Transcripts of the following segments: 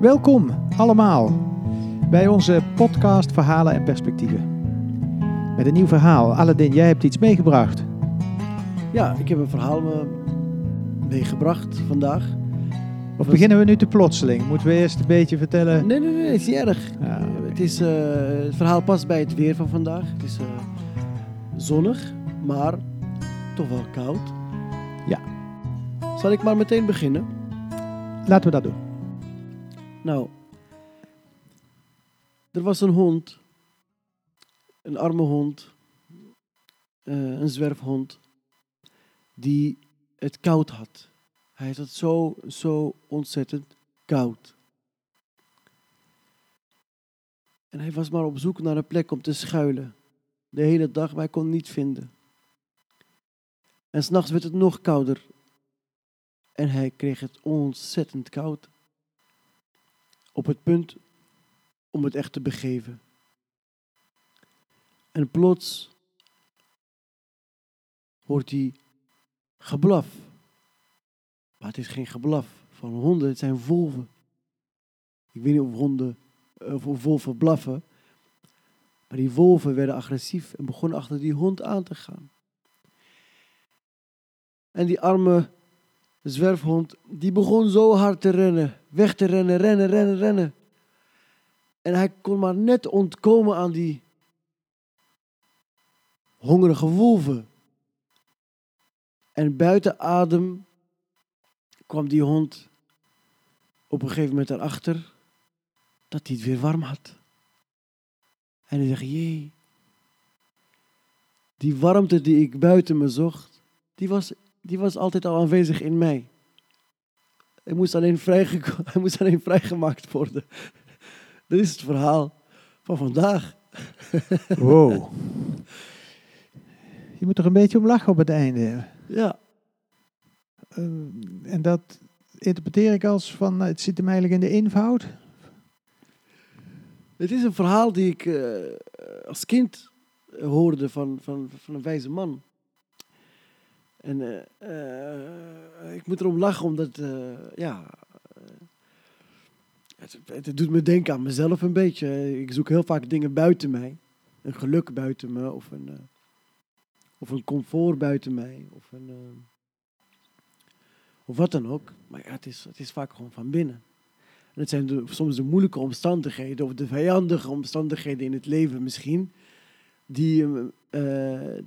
Welkom allemaal bij onze podcast Verhalen en Perspectieven. Met een nieuw verhaal. Aladdin, jij hebt iets meegebracht. Ja, ik heb een verhaal eh, meegebracht vandaag. Of Was- beginnen we nu te plotseling? Moeten we eerst een beetje vertellen? Nee, nee, nee, het is niet erg. Ja, Eh, Het, is, eh, het verhaal past bij het weer van vandaag. Het is zonnig, maar toch wel koud. Ja. Zal ik maar meteen beginnen? Laten we dat doen. Nou, er was een hond, een arme hond, eh, een zwerfhond, die het koud had. Hij had het zo, zo ontzettend koud. En hij was maar op zoek naar een plek om te schuilen. De hele dag, maar hij kon niet vinden. En s'nachts werd het nog kouder. En hij kreeg het ontzettend koud op het punt om het echt te begeven. En plots hoort hij geblaf. Maar het is geen geblaf van honden, het zijn wolven. Ik weet niet of honden of wolven blaffen. Maar die wolven werden agressief en begonnen achter die hond aan te gaan. En die arme zwerfhond, die begon zo hard te rennen. Weg te rennen, rennen, rennen, rennen. En hij kon maar net ontkomen aan die hongerige wolven. En buiten adem kwam die hond op een gegeven moment erachter dat hij het weer warm had. En hij zegt, jee, die warmte die ik buiten me zocht, die was, die was altijd al aanwezig in mij. Hij moest alleen, vrijgeko- hij moest alleen vrijgemaakt worden. Dat is het verhaal van vandaag. Wow. Je moet er een beetje om lachen op het einde. Ja, Eh, en dat interpreteer ik als van, eh, het zit hem eigenlijk in de eenvoud. het is een verhaal die ik eh, als kind hoorde van, van, van een wijze man. En eh, eh, ik moet erom lachen omdat, eh, ja, het, het doet me denken aan mezelf een beetje. Ik zoek heel vaak dingen buiten mij. Een geluk buiten me of een, of een comfort buiten mij. Of, een, of wat dan ook. Maar ja, het is, het is vaak gewoon van binnen. En het zijn soms de moeilijke omstandigheden of de vijandige omstandigheden in het leven misschien, die, eh,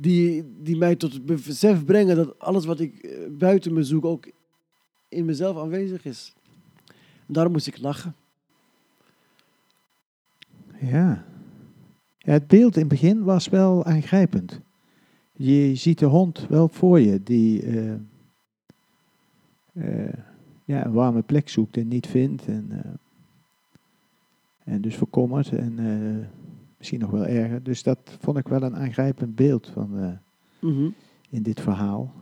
die, die mij tot het besef brengen dat alles wat ik eh, buiten me zoek ook in mezelf aanwezig is. En daarom moest ik lachen. Ja. Het beeld in het begin was wel aangrijpend. Je ziet de hond wel voor je die eh, eh, ja, een warme plek zoekt en niet vindt. En, en dus verkommert en misschien nog wel erger. Dus dat vond ik wel een aangrijpend beeld van, eh, Mhm. in dit verhaal.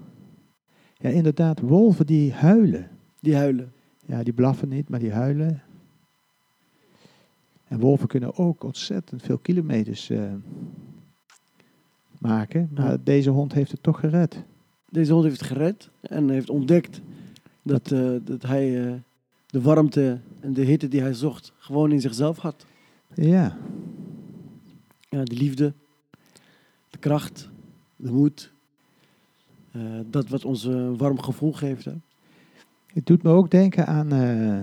Ja, inderdaad, wolven die huilen. Die huilen. Ja, die blaffen niet, maar die huilen. En wolven kunnen ook ontzettend veel kilometers eh, maken. Maar Ja. deze hond heeft het toch gered. Deze hond heeft het gered en heeft ontdekt dat, dat hij eh, de warmte en de hitte die hij zocht gewoon in zichzelf had. Ja, de liefde, de kracht, de moed. eh, dat wat ons een warm gevoel geeft. Hè? het doet me ook denken aan. eh,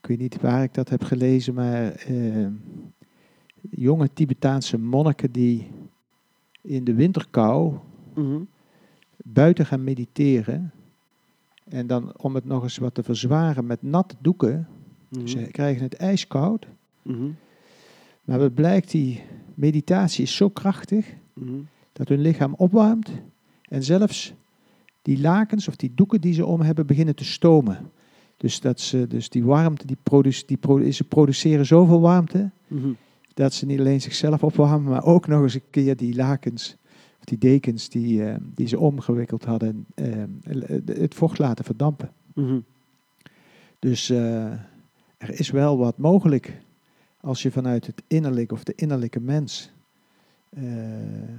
ik weet niet waar ik dat heb gelezen, maar. eh, jonge Tibetaanse monniken die in de winterkou Mhm. buiten gaan mediteren. En dan om het nog eens wat te verzwaren met natte doeken. Mhm. Ze krijgen het ijskoud. Mhm. Maar wat blijkt, die meditatie is zo krachtig Mhm. dat hun lichaam opwarmt. En zelfs die lakens of die doeken die ze om hebben beginnen te stomen. Dus, dat ze, dus die warmte, die produce, die produ- ze produceren zoveel warmte Mhm. dat ze niet alleen zichzelf opwarmen, maar ook nog eens een keer die lakens of die dekens die, eh, die ze omgewikkeld hadden, eh, het vocht laten verdampen. Mhm. Dus eh, er is wel wat mogelijk als je vanuit het innerlijke of de innerlijke mens eh, eh,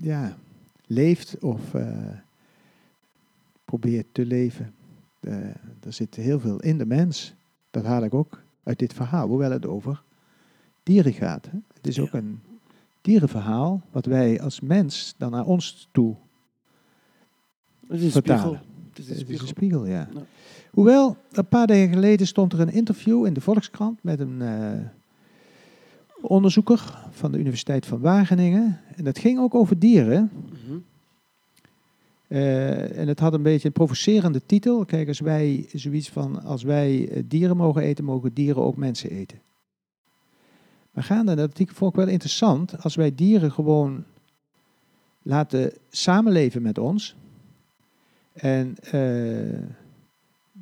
ja, leeft of eh, probeert te leven. Er zit heel veel in de mens. Dat haal ik ook uit dit verhaal, hoewel het over dieren gaat. Hè? Het is ook een dierenverhaal wat wij als mens dan naar ons toe Het is een vertalen. spiegel. Het is een Het is spiegel. een spiegel, ja. Ja. Hoewel, een paar dagen geleden stond er een interview in de Volkskrant met een eh, onderzoeker van de Universiteit van Wageningen. En dat ging ook over dieren. Mhm. Eh, en het had een beetje een provocerende titel. Kijk, als wij zoiets van, als wij eh, dieren mogen eten, mogen dieren ook mensen eten. Maar gaande dat artikel vond ik wel interessant. Als wij dieren gewoon laten samenleven met ons. En eh,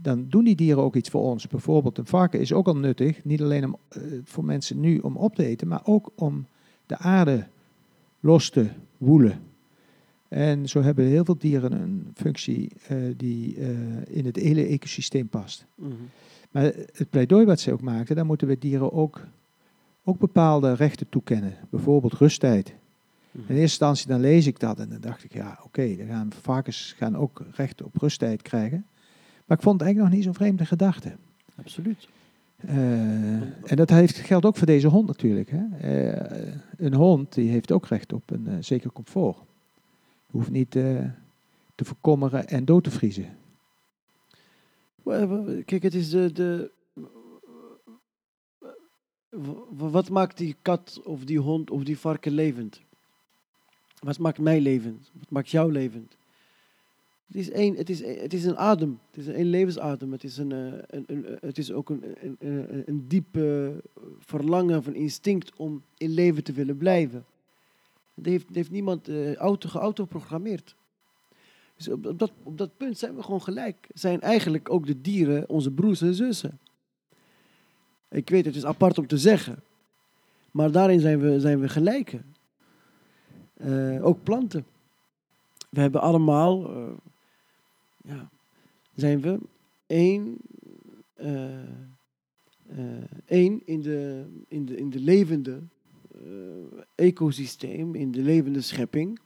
dan doen die dieren ook iets voor ons. Bijvoorbeeld een varken is ook al nuttig. Niet alleen om, eh, voor mensen nu om op te eten, maar ook om de aarde los te woelen. En zo hebben heel veel dieren een functie eh, die eh, in het hele ecosysteem past. Mhm. Maar het pleidooi wat zij ook maakten, daar moeten we dieren ook, ook bepaalde rechten toekennen. Bijvoorbeeld rusttijd. Mhm. In eerste instantie dan lees ik dat en dan dacht ik, ja oké, dan gaan varkens gaan ook recht op rusttijd krijgen. Maar ik vond het eigenlijk nog niet zo'n vreemde gedachte. Absoluut. Eh, en dat heeft, geldt ook voor deze hond natuurlijk. Hè. Eh, een hond die heeft ook recht op een eh, zeker comfort. Je hoeft niet te verkommeren en dood te vriezen. Kijk, het is de. de wat maakt die kat of die hond of die varken levend? Wat maakt mij levend? Wat maakt jou levend? Het is, één, het is, het is een adem. Het is een levensadem. Het is, een, eh, een, een, eh, het is ook een, een, een, een diep eh, verlangen of een instinct om in leven te willen blijven. Dat heeft, heeft niemand eh, auto, geautoprogrammeerd. Dus op, op, dat, op dat punt zijn we gewoon gelijk. Zijn eigenlijk ook de dieren onze broers en zussen. Ik weet, het is apart om te zeggen. Maar daarin zijn we, zijn we gelijken. Ook planten. We hebben allemaal, ja, zijn we één, eh, eh, één in, de, in, de, in de levende eh, ecosysteem, in de levende schepping.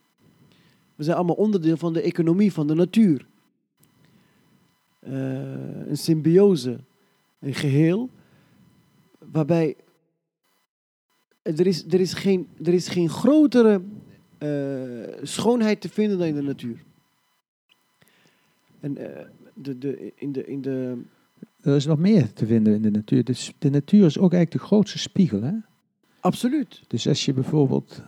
We zijn allemaal onderdeel van de economie van de natuur. Een symbiose, een geheel, waarbij er is, er is, geen, er is geen grotere schoonheid te vinden dan in de natuur. En eh, de, de, in, de, in de, Er is nog meer te vinden in de natuur. Dus de natuur is ook eigenlijk de grootste spiegel. Hè? absoluut. Dus als je bijvoorbeeld.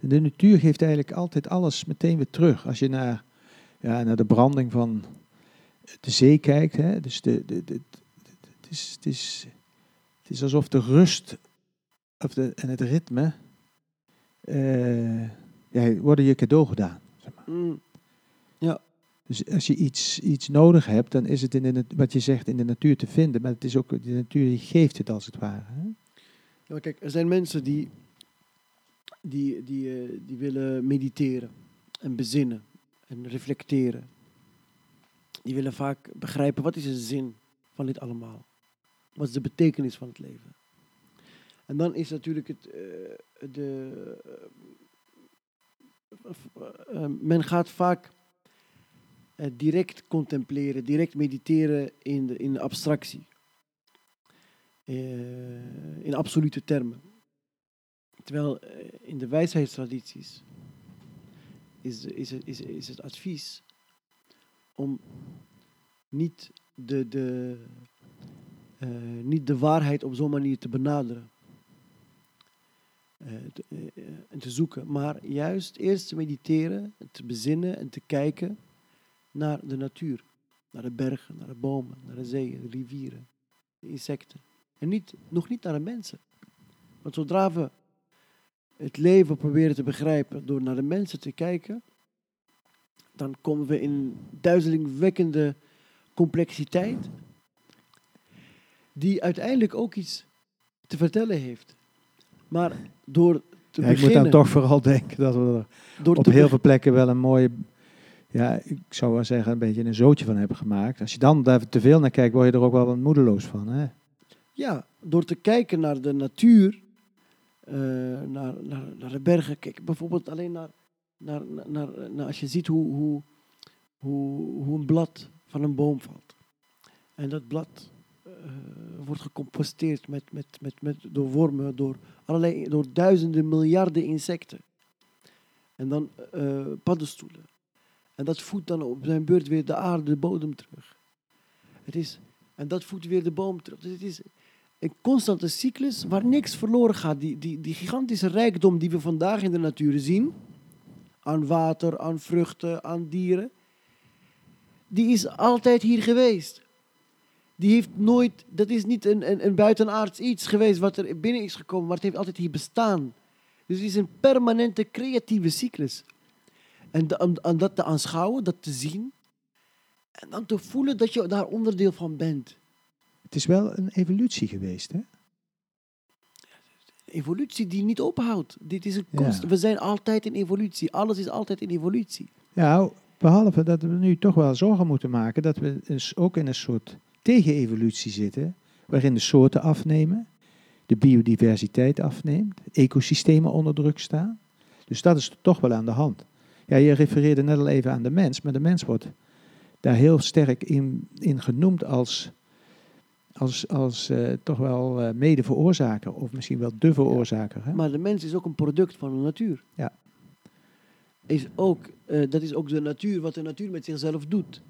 De natuur geeft eigenlijk altijd alles meteen weer terug. Als je naar, ja, naar de branding van de zee kijkt. Hè? Dus de, de, de, het, is, het, is, het is alsof de rust of de, en het ritme. ja, worden je cadeau gedaan. Zeg maar. Mm, Dus als je iets, iets nodig hebt, dan is het in de, wat je zegt in de natuur te vinden. Maar het is ook de natuur die geeft het als het ware. Hè? Ja, kijk, er zijn mensen die, die, die, eh, die willen mediteren en bezinnen en reflecteren. Die willen vaak begrijpen wat is de zin van dit allemaal. Wat is de betekenis van het leven. En dan is natuurlijk het, eh, de, eh, men gaat vaak direct contempleren, direct mediteren in de, in abstractie eh, in absolute termen. Terwijl eh, in de wijsheidstradities is, is, is, is het advies om niet de, de, eh, niet de waarheid op zo'n manier te benaderen. eh, te- eh, eh, te zoeken, maar juist eerst te mediteren, en te bezinnen en te kijken naar de natuur. Naar de bergen, naar de bomen, naar de zeeën, de rivieren, de insecten. En niet, nog niet naar de mensen. Want zodra we het leven proberen te begrijpen door naar de mensen te kijken, dan komen we in duizelingwekkende complexiteit, die uiteindelijk ook iets te vertellen heeft. Maar door te Ja, ik moet beginnen, dan toch vooral denken dat we er door op heel veel plekken wel een mooie, ja, ik zou wel zeggen, een beetje een zootje van hebben gemaakt. Als je dan daar te veel naar kijkt, word je er ook wel wat moedeloos van. Hè? Ja, door te kijken naar de natuur, eh, naar, naar, naar de bergen. Kijk, bijvoorbeeld alleen naar, naar, naar, naar, als je ziet hoe, hoe, hoe, hoe een blad van een boom valt. En dat blad eh, wordt gecomposteerd met, met, met, met, door wormen, door, allerlei, door duizenden, miljarden insecten. En dan eh, paddenstoelen. En dat voedt dan op zijn beurt weer de aarde, de bodem terug. Het is, en dat voedt weer de boom terug. Dus het is een constante cyclus waar niks verloren gaat. Die, die, die gigantische rijkdom die we vandaag in de natuur zien, aan water, aan vruchten, aan dieren, die is altijd hier geweest. Die heeft nooit, dat is niet een, een, een buitenaards iets geweest wat er binnen is gekomen, maar het heeft altijd hier bestaan. Dus het is een permanente creatieve cyclus. En om, om dat te aanschouwen, dat te zien, en dan te voelen dat je daar onderdeel van bent. Het is wel een evolutie geweest, hè? Evolutie die niet ophoudt. Dit is een Ja. We zijn altijd in evolutie. Alles is altijd in evolutie. Nou, behalve dat we nu toch wel zorgen moeten maken dat we dus ook in een soort tegenevolutie zitten, waarin de soorten afnemen, de biodiversiteit afneemt, ecosystemen onder druk staan. Dus dat is toch wel aan de hand. Ja, je refereerde net al even aan de mens, maar de mens wordt daar heel sterk in, in genoemd als, als, als eh, toch wel eh, mede veroorzaker, of misschien wel de veroorzaker. Hè? Maar de mens is ook een product van de natuur. Ja. Is ook, eh, dat is ook de natuur, wat de natuur met zichzelf doet.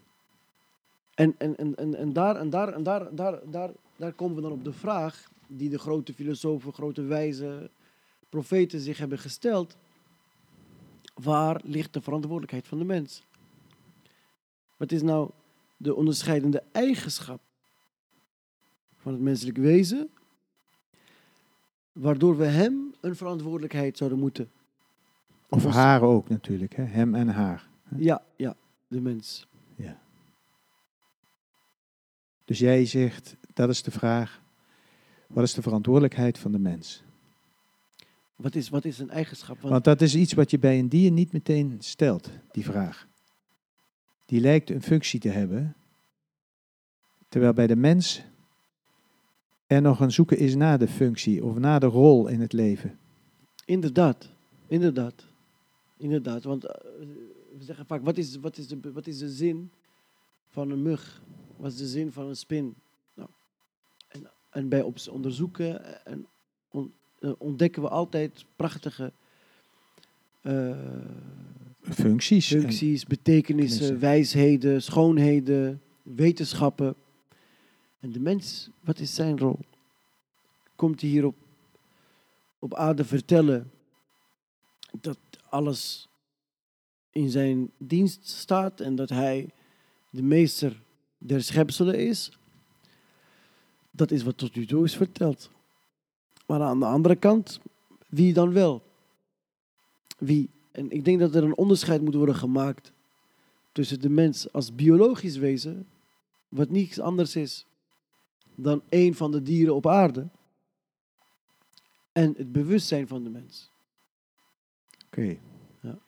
En, en, en, en, en, daar, en, daar, en daar, daar, daar, daar komen we dan op de vraag die de grote filosofen, grote wijze profeten zich hebben gesteld. Waar ligt de verantwoordelijkheid van de mens? Wat is nou de onderscheidende eigenschap van het menselijk wezen, waardoor we hem een verantwoordelijkheid zouden moeten. Of haar ook natuurlijk, hè? hem en haar. Ja, ja, de mens. Ja. Dus jij zegt, dat is de vraag, wat is de verantwoordelijkheid van de mens? Wat is, wat is een eigenschap? Want, Want dat is iets wat je bij een dier niet meteen stelt, die vraag. Die lijkt een functie te hebben, terwijl bij de mens er nog een zoeken is naar de functie of naar de rol in het leven. inderdaad, inderdaad, inderdaad. Want eh, we zeggen vaak, wat is, wat, is de, wat is de zin van een mug? Wat is de zin van een spin? Nou, en, en bij onderzoeken en on- ontdekken we altijd prachtige eh, Functies. functies, betekenissen, Betekenissen. wijsheden, schoonheden, wetenschappen. En de mens, wat is zijn rol? Komt hij hier op, op aarde vertellen dat alles in zijn dienst staat en dat hij de meester der schepselen is? Dat is wat tot nu toe is verteld. Maar aan de andere kant, wie dan wel? Wie? En ik denk dat er een onderscheid moet worden gemaakt tussen de mens als biologisch wezen, wat niets anders is dan een van de dieren op aarde, en het bewustzijn van de mens. Oké. Ja.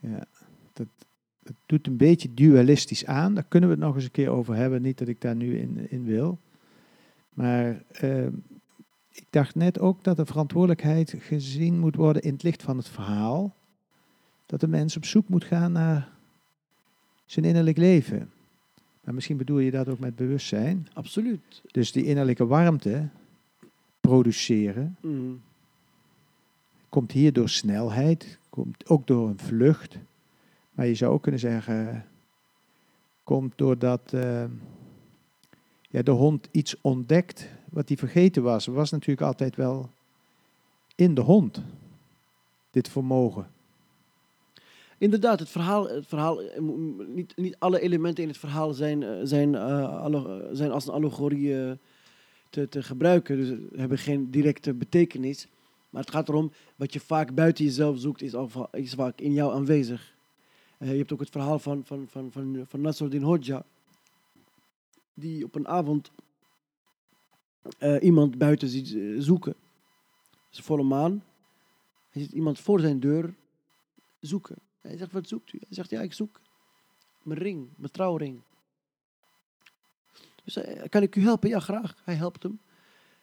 Ja, dat, dat doet een beetje dualistisch aan. Daar kunnen we het nog eens een keer over hebben. Niet dat ik daar nu in, in wil. Maar ehm, ik dacht net ook dat de verantwoordelijkheid gezien moet worden in het licht van het verhaal. Dat de mens op zoek moet gaan naar zijn innerlijk leven. Maar misschien bedoel je dat ook met bewustzijn. Absoluut. Dus die innerlijke warmte produceren Mhm. komt hier door snelheid, komt ook door een vlucht. Maar je zou ook kunnen zeggen, komt doordat eh, ja, de hond iets ontdekt wat hij vergeten was. Was natuurlijk altijd wel in de hond dit vermogen. Inderdaad, het verhaal, het verhaal eh, niet, niet alle elementen in het verhaal zijn, eh, zijn, eh, zijn als een allegorie te, te gebruiken. Dus hebben geen directe betekenis. Maar het gaat erom, wat je vaak buiten jezelf zoekt, is, al, vaak in jou aanwezig. Je hebt ook het verhaal van, van, van, van, van Nasruddin Hodja. Die op een avond eh, iemand buiten ziet eh, zoeken. Het is volle maan. Hij ziet iemand voor zijn deur zoeken. Hij zegt, wat zoekt u? Hij zegt, ja, ik zoek mijn ring, mijn trouwring. Dus hij, kan ik u helpen? Ja, graag. Hij helpt hem.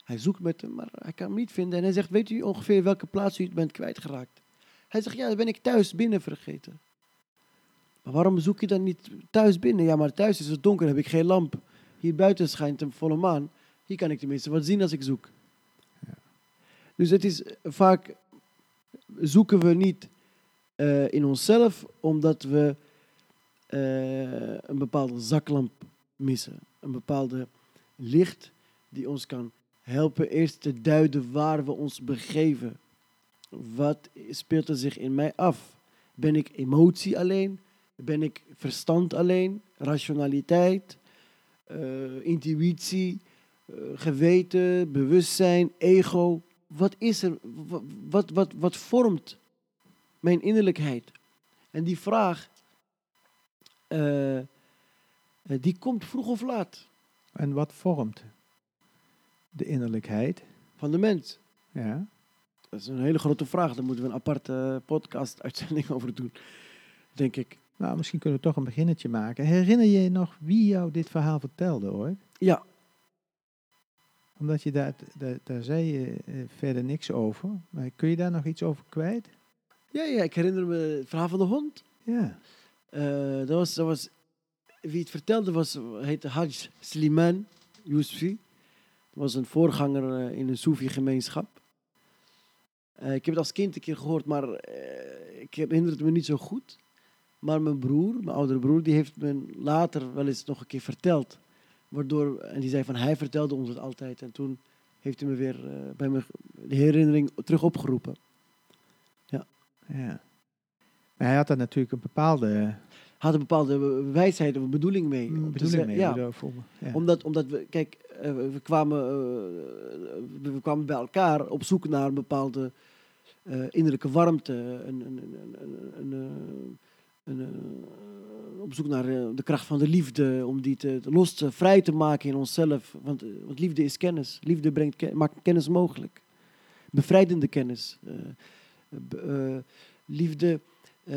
Hij zoekt met hem, maar hij kan hem niet vinden. En hij zegt, weet u ongeveer welke plaats u bent kwijtgeraakt? Hij zegt, ja, dan ben ik thuis binnen vergeten. Maar waarom zoek je dan niet thuis binnen? Ja, maar thuis is het donker, heb ik geen lamp. Hier buiten schijnt een volle maan. Hier kan ik tenminste wat zien als ik zoek. Ja. Dus het is vaak zoeken we niet eh, in onszelf omdat we eh, een bepaalde zaklamp missen. Een bepaalde licht die ons kan helpen eerst te duiden waar we ons begeven. Wat speelt er zich in mij af? Ben ik emotie alleen? Ben ik verstand alleen? Rationaliteit? Eh, intuïtie? eh, geweten? Bewustzijn? Ego? Wat is er? Wat, wat, wat, wat vormt mijn innerlijkheid? En die vraag, eh, die komt vroeg of laat En wat vormt de innerlijkheid? van de mens. Ja. Dat is een hele grote vraag. Daar moeten we een aparte podcast-uitzending over doen, denk ik. Nou, misschien kunnen we toch een beginnetje maken. Herinner je je nog wie jou dit verhaal vertelde hoor? Ja, Omdat je daar, daar, daar zei je eh, verder niks over. Maar kun je daar nog iets over kwijt? ja, ja ik herinner me het verhaal van de hond. Ja. Eh, dat, was, dat was, wie het vertelde was, heette Haj Sliman Yousfi. Dat was een voorganger eh, in een Soefi-gemeenschap. Ik heb het als kind een keer gehoord, maar ik herinner het me niet zo goed. Maar mijn broer, mijn oudere broer, die heeft me later wel eens nog een keer verteld. Waardoor, en die zei van, hij vertelde ons het altijd. En toen heeft hij me weer eh, bij me de herinnering terug opgeroepen. ja. Maar hij had daar natuurlijk een bepaalde Had een bepaalde wijsheid of bedoeling mee. om bedoeling mee. Ja, bedoel- voor me. Ja. Omdat, omdat we, kijk, eh, we, kwamen, eh, we kwamen bij elkaar op zoek naar een bepaalde eh, innerlijke warmte. Een, een, een, een, eh, eh, op zoek naar eh, de kracht van de liefde, om die te, los te, vrij te maken in onszelf. Want, eh, want liefde is kennis. Liefde brengt, maakt kennis mogelijk. Bevrijdende kennis. Eh, b- eh, liefde eh,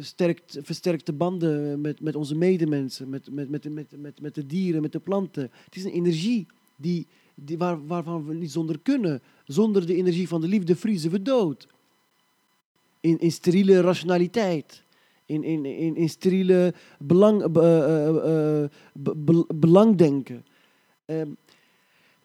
sterkt, versterkt de banden met, met onze medemensen, met, met, met, met, met, met de dieren, met de planten. Het is een energie die, die, waar, waarvan we niet zonder kunnen. Zonder de energie van de liefde vriezen we dood. In, in steriele rationaliteit. In, in, in, in steriele belang, be- eh, eh, eh, be- be- belangdenken. Ehm,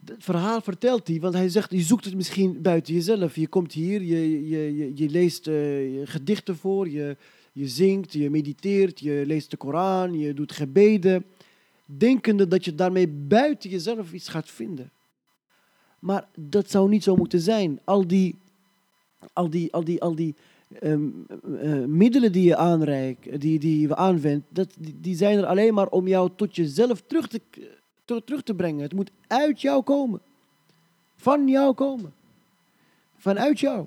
het verhaal vertelt hij, want hij zegt, je zoekt het misschien buiten jezelf. Je komt hier, je, je, je, leest je gedichten voor, je, je zingt, je mediteert, je leest de Koran, je doet gebeden. Denkende dat je daarmee buiten jezelf iets gaat vinden. Maar dat zou niet zo moeten zijn. Al die, al die, al die, al die ehm, eh, middelen die je aanreikt, die, die je aanwendt, dat, die, zijn er alleen maar om jou tot jezelf terug te, ter- terug te brengen. Het moet uit jou komen. Van jou komen. Vanuit jou.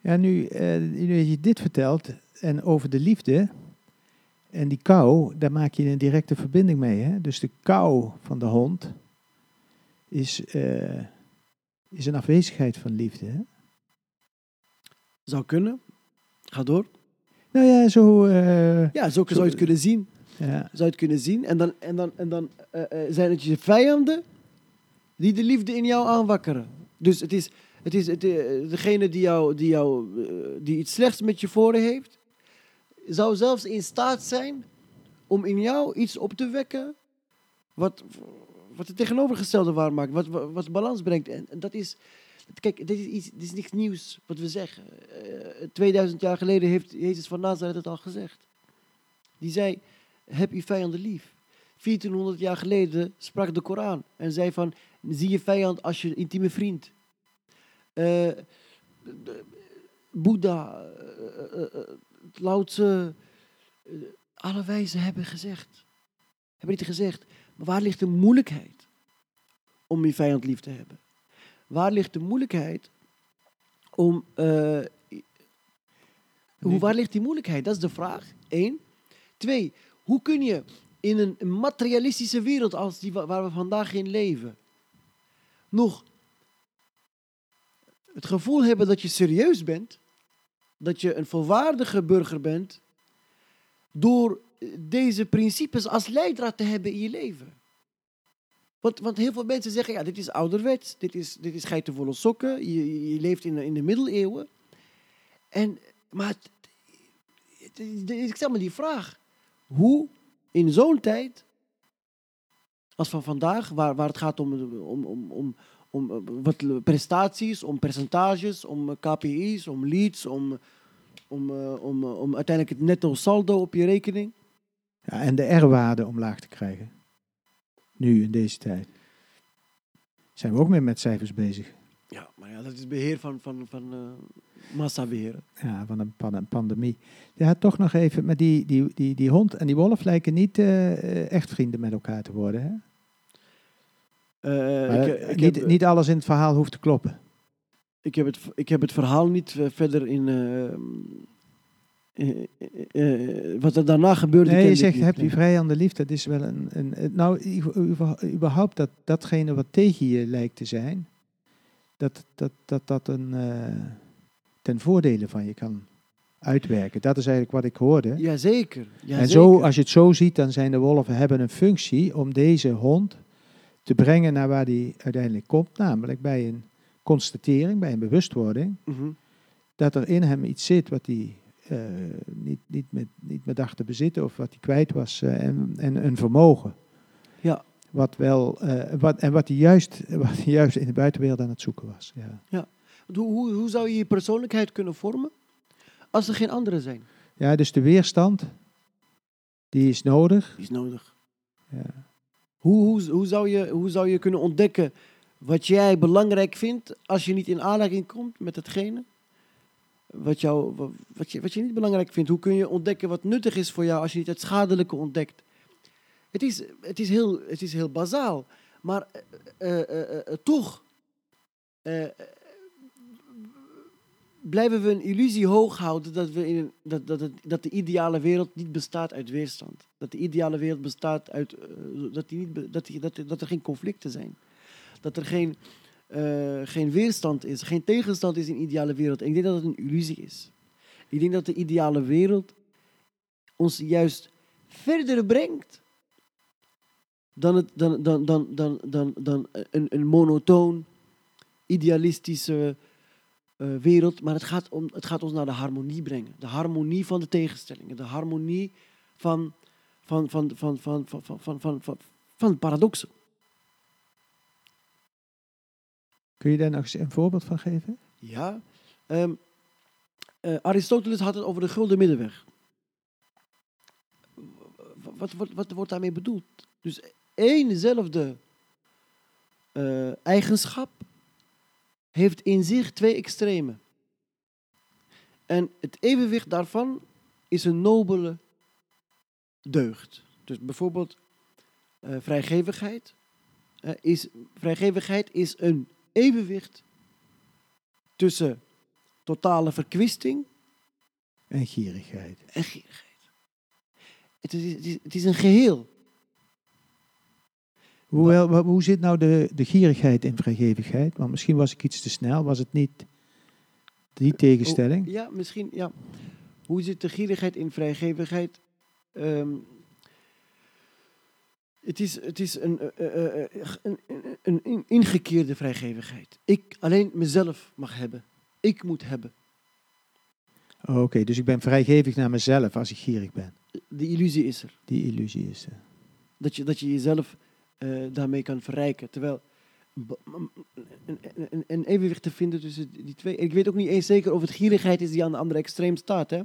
Ja, nu, eh, nu je dit vertelt en over de liefde en die kou, daar maak je een directe verbinding mee. Hè? Dus de kou van de hond is, eh, is een afwezigheid van liefde. Hè? Zou kunnen. Ga door. Nou ja, zo. eh, Ja, zo zou je het kunnen zien. ja, Zou je het kunnen zien. En dan, en dan, en dan eh, eh, zijn het je vijanden die de liefde in jou aanwakkeren. Dus het is, het is het, degene die, jou, die, jou, die iets slechts met je voor heeft, zou zelfs in staat zijn om in jou iets op te wekken wat, wat het tegenovergestelde waar maakt, wat, wat, wat balans brengt. En, en dat is, kijk, dit is, iets, dit is niks nieuws wat we zeggen. Eh, 2000 jaar geleden heeft Jezus van Nazareth het al gezegd. Die zei, heb je vijanden lief. 1400 jaar geleden sprak de Koran en zei van, zie je vijand als je intieme vriend. Eh, de- Boeddha, eh, eh, eh, Lao Tse, eh, alle wijzen hebben gezegd, hebben dit gezegd, maar waar ligt de moeilijkheid om je vijand lief te hebben? Waar ligt de moeilijkheid om, eh, hoe, waar ligt die moeilijkheid? Dat is de vraag. Eén. Twee, hoe kun je in een materialistische wereld als die wa- waar we vandaag in leven, nog het gevoel hebben dat je serieus bent, dat je een volwaardige burger bent, door deze principes als leidraad te hebben in je leven. Want, want heel veel mensen zeggen, ja, dit is ouderwets, dit is, dit is geitenvolle sokken, je, je- leeft in de, in de middeleeuwen. En, maar ik stel me die vraag. Hoe in zo'n tijd, als van vandaag, waar, waar het gaat om, om, om, om, om wat prestaties, om percentages, om KPI's, om leads, om, om, eh, om, om uiteindelijk het netto saldo op je rekening. Ja, en de R-waarde omlaag te krijgen. Nu, in deze tijd. Zijn we ook meer met cijfers bezig. Ja, maar ja, dat is beheer van, van, van uh, massabeheer. Ja, van een, pan- een pandemie. Ja, toch nog even, maar die, die, die, die hond en die wolf lijken niet uh, echt vrienden met elkaar te worden, hè? Uh, ik, ik niet, heb, niet alles in het verhaal hoeft te kloppen. Ik heb het, ik heb het verhaal niet verder in... wat er daarna gebeurde. Nee, je zegt, heb je vijanden lief. Dat is wel een... een nou, überhaupt dat, datgene wat tegen je lijkt te zijn dat dat, dat, dat een, uh, ten voordele van je kan uitwerken. Dat is eigenlijk wat ik hoorde. Jazeker. Ja, en zo, als je het zo ziet, dan zijn de wolven hebben een functie om deze hond te brengen naar waar die uiteindelijk komt. Namelijk bij een constatering, bij een bewustwording. Mm -hmm. Dat er in hem iets zit wat hij uh, niet, niet, met, niet meer dacht te bezitten of wat hij kwijt was. Uh, en, en een vermogen. Ja. Wat wel, uh, wat, en wat hij, juist, wat hij juist in de buitenwereld aan het zoeken was. Ja. ja. Hoe, hoe, hoe zou je je persoonlijkheid kunnen vormen als er geen anderen zijn? Ja, dus de weerstand, die is nodig. Die is nodig. Ja. Hoe, hoe, hoe, zou je, hoe zou je kunnen ontdekken wat jij belangrijk vindt als je niet in aanraking komt met hetgene? Wat, jou, wat, je, wat je niet belangrijk vindt. Hoe kun je ontdekken wat nuttig is voor jou als je niet het schadelijke ontdekt? Het is, het is, heel, het is heel bazaal. Maar uh, uh, uh, toch blijven we een illusie hoog houden dat, we in dat, dat, dat de ideale wereld niet bestaat uit weerstand. Dat de ideale wereld bestaat uit. dat, die niet, dat, die, dat, dat er geen conflicten zijn. Dat er geen, geen weerstand is, geen tegenstand is in de ideale wereld. Ik denk dat het een illusie is. Ik denk dat de ideale wereld ons juist verder brengt dan, het, dan, dan, dan, dan, dan, dan een, een monotoon, idealistische uh, wereld. Maar het gaat, om, het gaat ons naar de harmonie brengen. De harmonie van de tegenstellingen. De harmonie van, van, van, van, van, van, van, van, van, van, van paradoxen. Kun je daar nog eens een voorbeeld van geven? Ja. Um, uh, Aristoteles had het over de gulden middenweg. Wat, wat, wordt daarmee bedoeld? Dus éénzelfde uh, eigenschap heeft in zich twee extremen. En het evenwicht daarvan is een nobele deugd. Dus bijvoorbeeld uh, vrijgevigheid. Is, vrijgevigheid is een evenwicht tussen totale verkwisting en gierigheid. En gierigheid. Het is, het is, het is een geheel. Hoe, hoe zit nou de, de gierigheid in vrijgevigheid? Want misschien was ik iets te snel. Was het niet die tegenstelling? Oh, ja, misschien. Ja. Hoe zit de gierigheid in vrijgevigheid? Um, het is, het is een, uh, uh, een, een, een, ingekeerde vrijgevigheid. Ik alleen mezelf mag hebben. Ik moet hebben. Oh, Oké, okay, dus ik ben vrijgevig naar mezelf als ik gierig ben. De illusie is er. Die illusie is er. Dat je, dat je jezelf uh, daarmee kan verrijken. Terwijl een, een, een, evenwicht te vinden tussen die twee. Ik weet ook niet eens zeker of het gierigheid is die aan de andere extreem staat. Hè?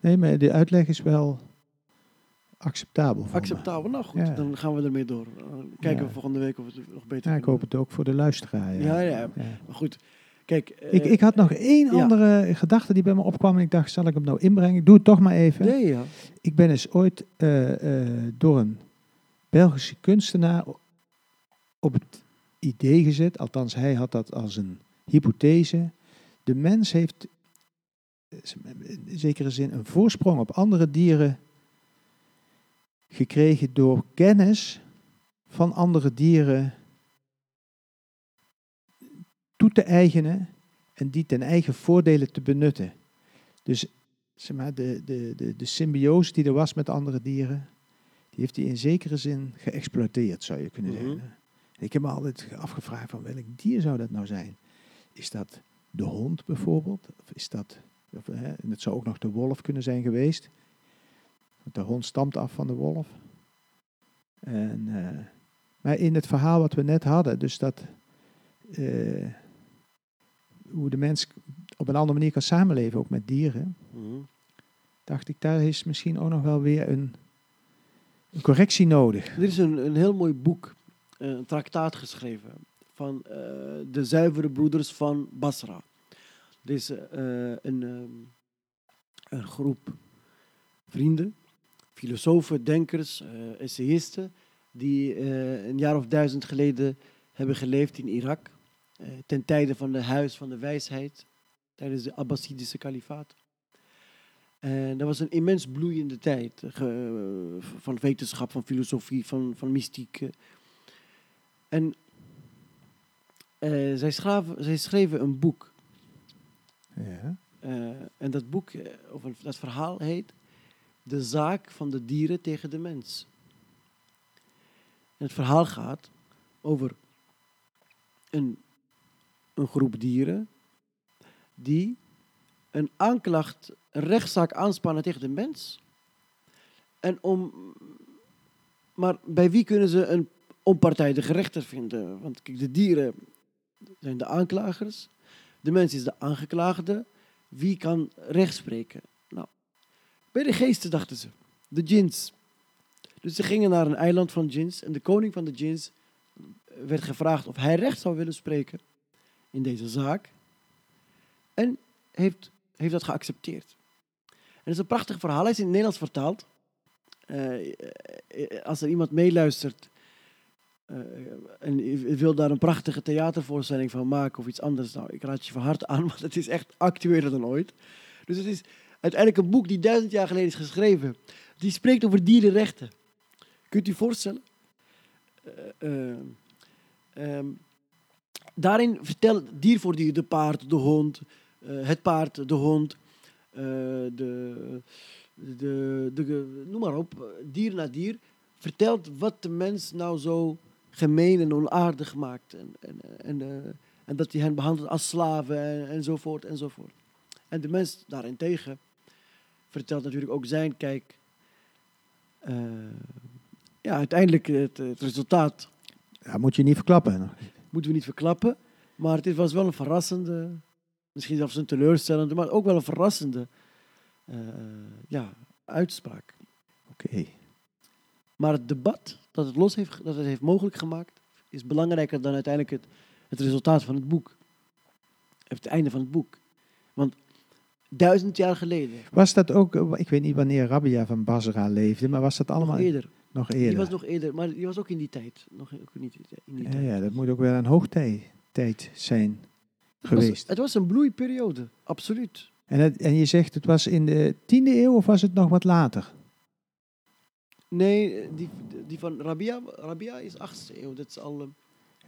Nee, maar de uitleg is wel acceptabel. Acceptabel, nou goed, ja. dan gaan we ermee door. kijken ja. we volgende week of het nog beter Ja, ik hoop het ook voor de luisteraar. Ja, ja, ja. maar goed. Kijk, ik, ik had nog één andere gedachte die bij me opkwam en ik dacht, zal ik hem nou inbrengen? Ik doe het toch maar even. Nee, ja. Ik ben eens ooit uh, uh, door een Belgische kunstenaar op het idee gezet, althans hij had dat als een hypothese. De mens heeft in zekere zin een voorsprong op andere dieren gekregen door kennis van andere dieren toe te eigenen en die ten eigen voordelen te benutten. Dus zeg maar, de, de, de, de symbiose die er was met andere dieren, die heeft hij in zekere zin geëxploiteerd, zou je kunnen zeggen. Mm -hmm. Ik heb me altijd afgevraagd van welk dier zou dat nou zijn? Is dat de hond bijvoorbeeld? Of is dat Of, hè, en het zou ook nog de wolf kunnen zijn geweest. De hond stamt af van de wolf. En, eh, maar in het verhaal wat we net hadden, dus dat eh, hoe de mens op een andere manier kan samenleven, ook met dieren, Mhm. dacht ik, daar is misschien ook nog wel weer een, een correctie nodig. Er is een, een heel mooi boek, eh, een traktaat geschreven van de zuivere broeders van Basra. Er is een, ehm, een groep vrienden, filosofen, denkers, eh essayisten, die eh, een jaar of duizend geleden hebben geleefd in Irak. eh, ten tijde van de Huis van de Wijsheid, tijdens de Abbasidische kalifaat. En dat was een immens bloeiende tijd ge- van wetenschap, van filosofie, van, van mystiek. En zij, schraven, zij schreven een boek. Ja. en dat boek, of dat verhaal heet De zaak van de dieren tegen de mens. En het verhaal gaat over een, een groep dieren die een aanklacht, een rechtszaak aanspannen tegen de mens. En om, maar bij wie kunnen ze een onpartijdige rechter vinden? Want de dieren zijn de aanklagers, de mens is de aangeklaagde. Wie kan recht spreken? Bij de geesten dachten ze, de djinns. Dus ze gingen naar een eiland van djinns en de koning van de djinns werd gevraagd of hij recht zou willen spreken in deze zaak. En heeft, heeft dat geaccepteerd. En het is een prachtig verhaal. Hij is in het Nederlands vertaald. Eh, eh, als er iemand meeluistert eh, en wil daar een prachtige theatervoorstelling van maken of iets anders, nou, ik raad je van harte aan, want het is echt actueler dan ooit. Dus het is uiteindelijk een boek die duizend jaar geleden is geschreven. Die spreekt over dierenrechten. Kunt u voorstellen? Eh, eh, ehm, daarin vertelt dier voor dier, de paard, de hond, eh, het paard, de hond, de, de, de, noem maar op, dier na dier, vertelt wat de mens nou zo gemeen en onaardig maakt. En, en, en, en dat hij hen behandelt als slaven en, enzovoort enzovoort. En de mens daarentegen vertelt natuurlijk ook zijn kijk. eh, ja, uiteindelijk het, het resultaat Ja, moet je niet verklappen. moeten we niet verklappen. Maar het was wel een verrassende, misschien zelfs een teleurstellende, maar ook wel een verrassende eh, ja, uitspraak. Oké. Maar het debat dat het los heeft, dat het heeft mogelijk gemaakt, is belangrijker dan uiteindelijk het, het resultaat van het boek. Het einde van het boek. Duizend jaar geleden, Was dat ook, ik weet niet wanneer Rabia van Basra leefde, maar was dat allemaal nog eerder, nog die eerder? was nog eerder, maar die was ook in die tijd. Nog in die ja, tijd. ja, dat moet ook wel een hoogtijd tijd zijn Het was- geweest. het was een bloeiperiode, absoluut. En, het, en je zegt het was in de tiende eeuw of was het nog wat later? Nee, die, die van Rabia, Rabia is 8e eeuw. Dat is al eh,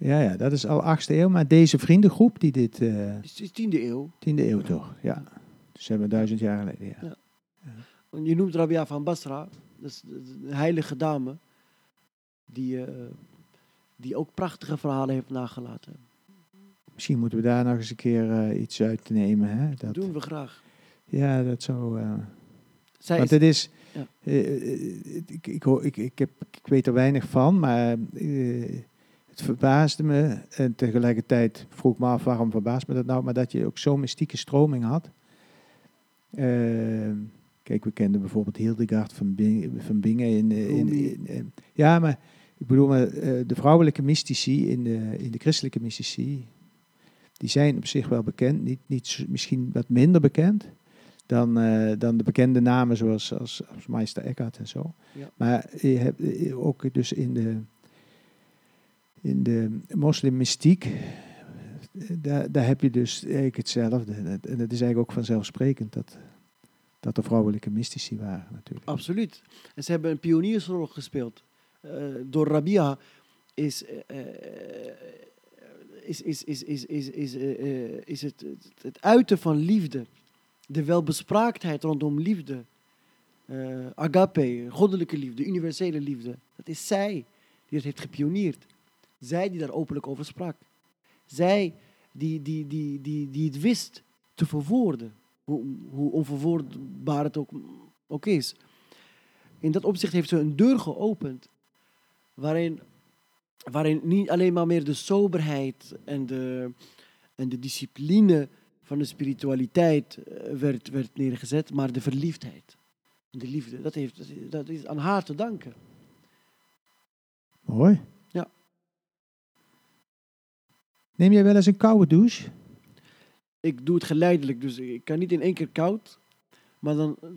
Ja, ja, dat is al achtste eeuw, maar deze vriendengroep die dit, eh is, is 10e eeuw. tiende eeuw toch, ja. Dus hebben we duizend jaar geleden, ja. Ja. Je noemt Rabia van Basra, dat is een heilige dame, die, eh, die ook prachtige verhalen heeft nagelaten. Misschien moeten we daar nog eens een keer eh, iets uit nemen. Hè? Dat Dat, doen we graag. Ja, dat zou... eh, Zij Want is, het is, ja. ik, ik, ik, ik, heb, ik weet er weinig van, maar het verbaasde me. En tegelijkertijd vroeg ik me af waarom verbaast me dat nou, maar dat je ook zo'n mystieke stroming had. Eh, kijk, we kenden bijvoorbeeld Hildegard van, Bing, van Bingen. In, eh, in, in- ja, maar ik bedoel, maar, eh, de vrouwelijke mystici in de, in de christelijke mystici, die zijn op zich wel bekend, niet, niet, misschien wat minder bekend dan, eh, dan de bekende namen zoals als, als Meister Eckhart en zo. Ja. Maar je hebt eh, ook dus in de, in de moslimmystiek, eh, daar, heb je dus eigenlijk hetzelfde. En het is eigenlijk ook vanzelfsprekend dat, dat er vrouwelijke mystici waren natuurlijk. Absoluut. En ze hebben een pioniersrol gespeeld. Eh, door Rabia is, eh, eh, is, is, is, is, is, is, is het, het, uiten van liefde, de welbespraaktheid rondom liefde, agape, goddelijke liefde, universele liefde. Dat is zij die het heeft gepioneerd. Zij die daar openlijk over sprak. Zij die, die, die, die, die het wist te verwoorden. Hoe, hoe onverwoordbaar het ook, ook is. In dat opzicht heeft ze een deur geopend. Waarin, waarin niet alleen maar meer de soberheid en de, en de discipline van de spiritualiteit eh, werd, werd neergezet, maar de verliefdheid. De liefde, dat, heeft, dat is aan haar te danken. Mooi. Ja. Neem jij wel eens een koude douche? ik doe het geleidelijk. Dus ik kan niet in één keer koud. Maar dan eh,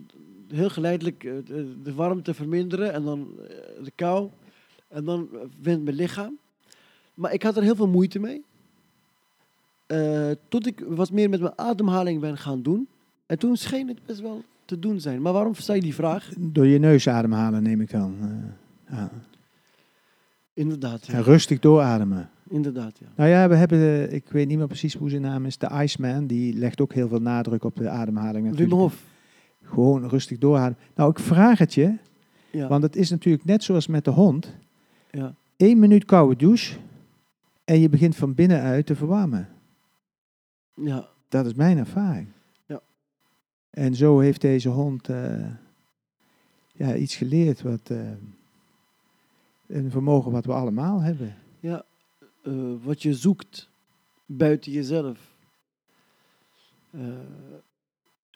heel geleidelijk eh, de, warmte verminderen. En dan eh, de kou. En dan wendt mijn lichaam. Maar ik had er heel veel moeite mee. Eh, tot ik wat meer met mijn ademhaling ben gaan doen. En toen scheen het best wel te doen zijn. Maar waarom stel je die vraag? Door je neus ademhalen neem ik dan. ja. Inderdaad, ja. En rustig doorademen. Inderdaad, ja. Nou ja, we hebben, eh, ik weet niet meer precies hoe zijn naam is, de Iceman. Die legt ook heel veel nadruk op de ademhaling. Natuurlijk. Gewoon rustig doorademen. Nou, ik vraag het je, Ja. want het is natuurlijk net zoals met de hond. ja. Eén minuut koude douche en je begint van binnenuit te verwarmen. ja. Dat is mijn ervaring. Ja. En zo heeft deze hond eh, ja, iets geleerd, wat, eh, een vermogen wat we allemaal hebben. ja. Eh, wat je zoekt buiten jezelf. Eh,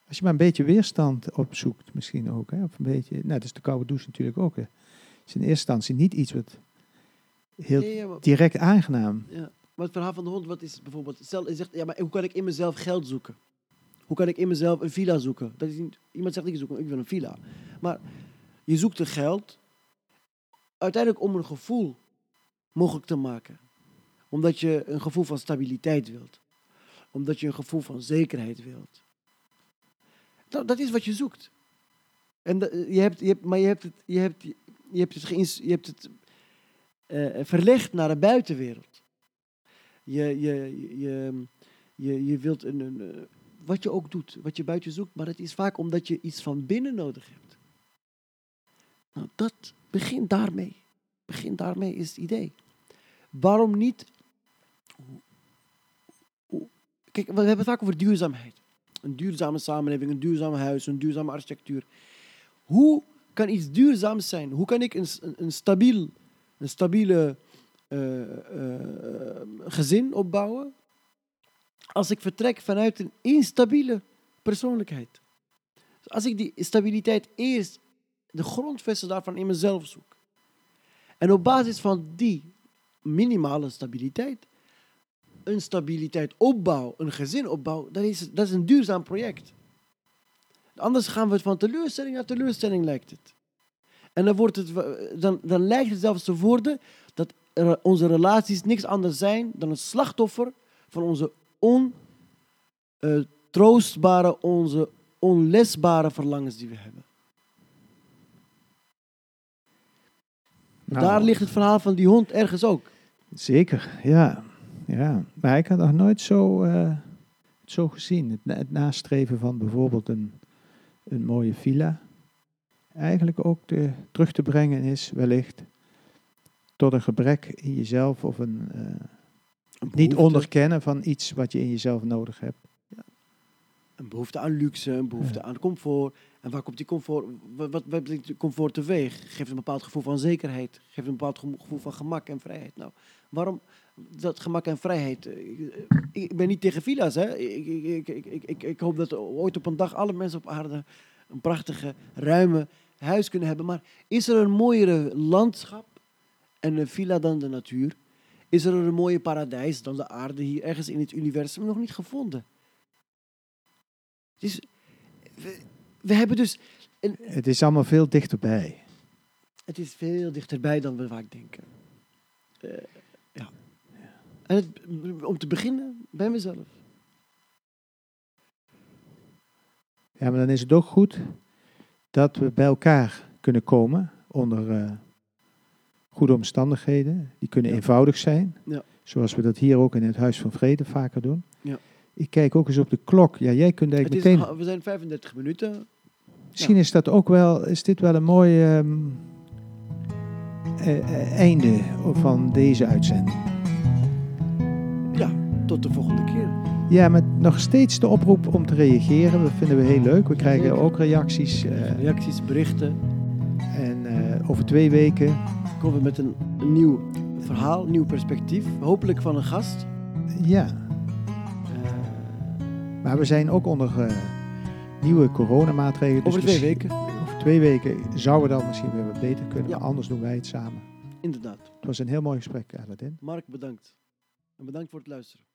Als je maar een beetje weerstand opzoekt, misschien ook. Hè? Of een beetje, nou, dat is de koude douche natuurlijk ook. Hè? Het is in eerste instantie niet iets wat heel ja, ja, maar- direct aangenaam. Ja, maar het verhaal van de hond, wat is bijvoorbeeld... Stel, je zegt, ja, maar hoe kan ik in mezelf geld zoeken? Hoe kan ik in mezelf een villa zoeken? Dat is niet, iemand zegt, ik zoek ik wil een villa. Maar je zoekt een geld, uiteindelijk om een gevoel mogelijk te maken. Omdat je een gevoel van stabiliteit wilt. Omdat je een gevoel van zekerheid wilt. Dat, dat is wat je zoekt. En je hebt, je hebt, maar je hebt het, je hebt, je hebt het, geïns- je hebt het eh, verlegd naar de buitenwereld. Je, je, je, je, je wilt een, een, wat je ook doet, wat je buiten zoekt, maar het is vaak omdat je iets van binnen nodig hebt. Nou, dat begint daarmee. Begin daarmee is het idee. Waarom niet? hoe- hoe- We hebben het vaak over duurzaamheid. Een duurzame samenleving, een duurzaam huis, een duurzame architectuur. Hoe kan iets duurzaams zijn? Hoe kan ik een, een stabiel, een stabiele eh, eh, gezin opbouwen als ik vertrek vanuit een instabiele persoonlijkheid? Dus als ik die stabiliteit eerst, de grondvesten daarvan in mezelf zoek. En op basis van die minimale stabiliteit, een stabiliteit opbouw, een gezin opbouw, dat is, dat is een duurzaam project. Anders gaan we van teleurstelling naar teleurstelling, lijkt het. En dan, wordt het, dan, dan lijkt het zelfs te worden dat er- onze relaties niks anders zijn dan een slachtoffer van onze ontroostbare, onze onlesbare verlangens die we hebben. Nou, Daar ligt het verhaal van die hond ergens ook. Zeker, ja. Ja. Maar ik had nog nooit zo, eh, zo gezien. Het, na- het nastreven van bijvoorbeeld een, een mooie villa. Eigenlijk ook te, terug te brengen is wellicht tot een gebrek in jezelf of een eh, niet behoefte. onderkennen van iets wat je in jezelf nodig hebt. Een behoefte aan luxe, een behoefte aan comfort. En waar komt die comfort? Wat, wat, wat brengt die comfort teweeg? Geeft een bepaald gevoel van zekerheid. Geeft een bepaald gevoel van gemak en vrijheid. Nou, waarom dat gemak en vrijheid? Eh, Ik, ik ben niet tegen villa's, hè. Ik, ik, ik, ik, ik, hoop dat ooit op een dag alle mensen op aarde een prachtige, ruime huis kunnen hebben. Maar is er een mooiere landschap en een villa dan de natuur? Is er een mooie paradijs dan de aarde hier ergens in het universum nog niet gevonden? Dus we, we hebben dus. Een, Het is allemaal veel dichterbij. het is veel dichterbij dan we vaak denken. Eh, ja. En het, om te beginnen bij mezelf. Ja, maar dan is het ook goed dat we bij elkaar kunnen komen onder eh, goede omstandigheden. Die kunnen Ja. eenvoudig zijn, Ja. zoals we dat hier ook in het Huis van Vrede vaker doen. Ja. Ik kijk ook eens op de klok. Ja, jij kunt Het eigenlijk is, meteen... een- we zijn 35 minuten. Misschien is dat ook wel, is dit wel een mooi ehm, eh, eh, einde van deze uitzending. Tot de volgende keer. Ja, met nog steeds de oproep om te reageren. Dat vinden we heel leuk. We krijgen Zeker. ook reacties. eh, Reacties, berichten. en eh, over twee weken, Komen we met een, een nieuw verhaal, een nieuw perspectief. Hopelijk van een gast. ja. Eh, Maar we zijn ook onder nieuwe coronamaatregelen. Dus over twee misschien- weken. Over twee weken zouden we dan misschien weer wat beter kunnen. Ja. Maar anders doen wij het samen. Inderdaad. Het was een heel mooi gesprek, Aladdin. Mark, bedankt. En bedankt voor het luisteren.